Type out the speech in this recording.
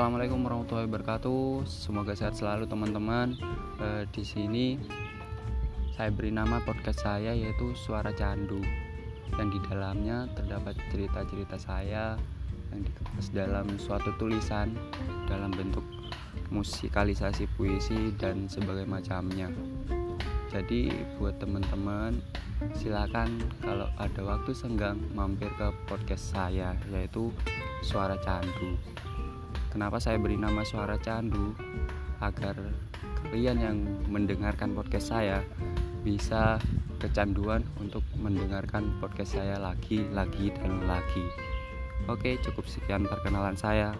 Assalamualaikum warahmatullahi wabarakatuh. Semoga sehat selalu teman-teman. E, di sini saya beri nama podcast saya yaitu Suara Candu. Yang di dalamnya terdapat cerita-cerita saya yang dikemas dalam suatu tulisan dalam bentuk musikalisasi puisi dan sebagainya macamnya. Jadi buat teman-teman silakan kalau ada waktu senggang mampir ke podcast saya yaitu Suara Candu. Kenapa saya beri nama Suara Candu? Agar kalian yang mendengarkan podcast saya bisa kecanduan untuk mendengarkan podcast saya lagi, lagi, dan lagi. Oke, cukup sekian perkenalan saya.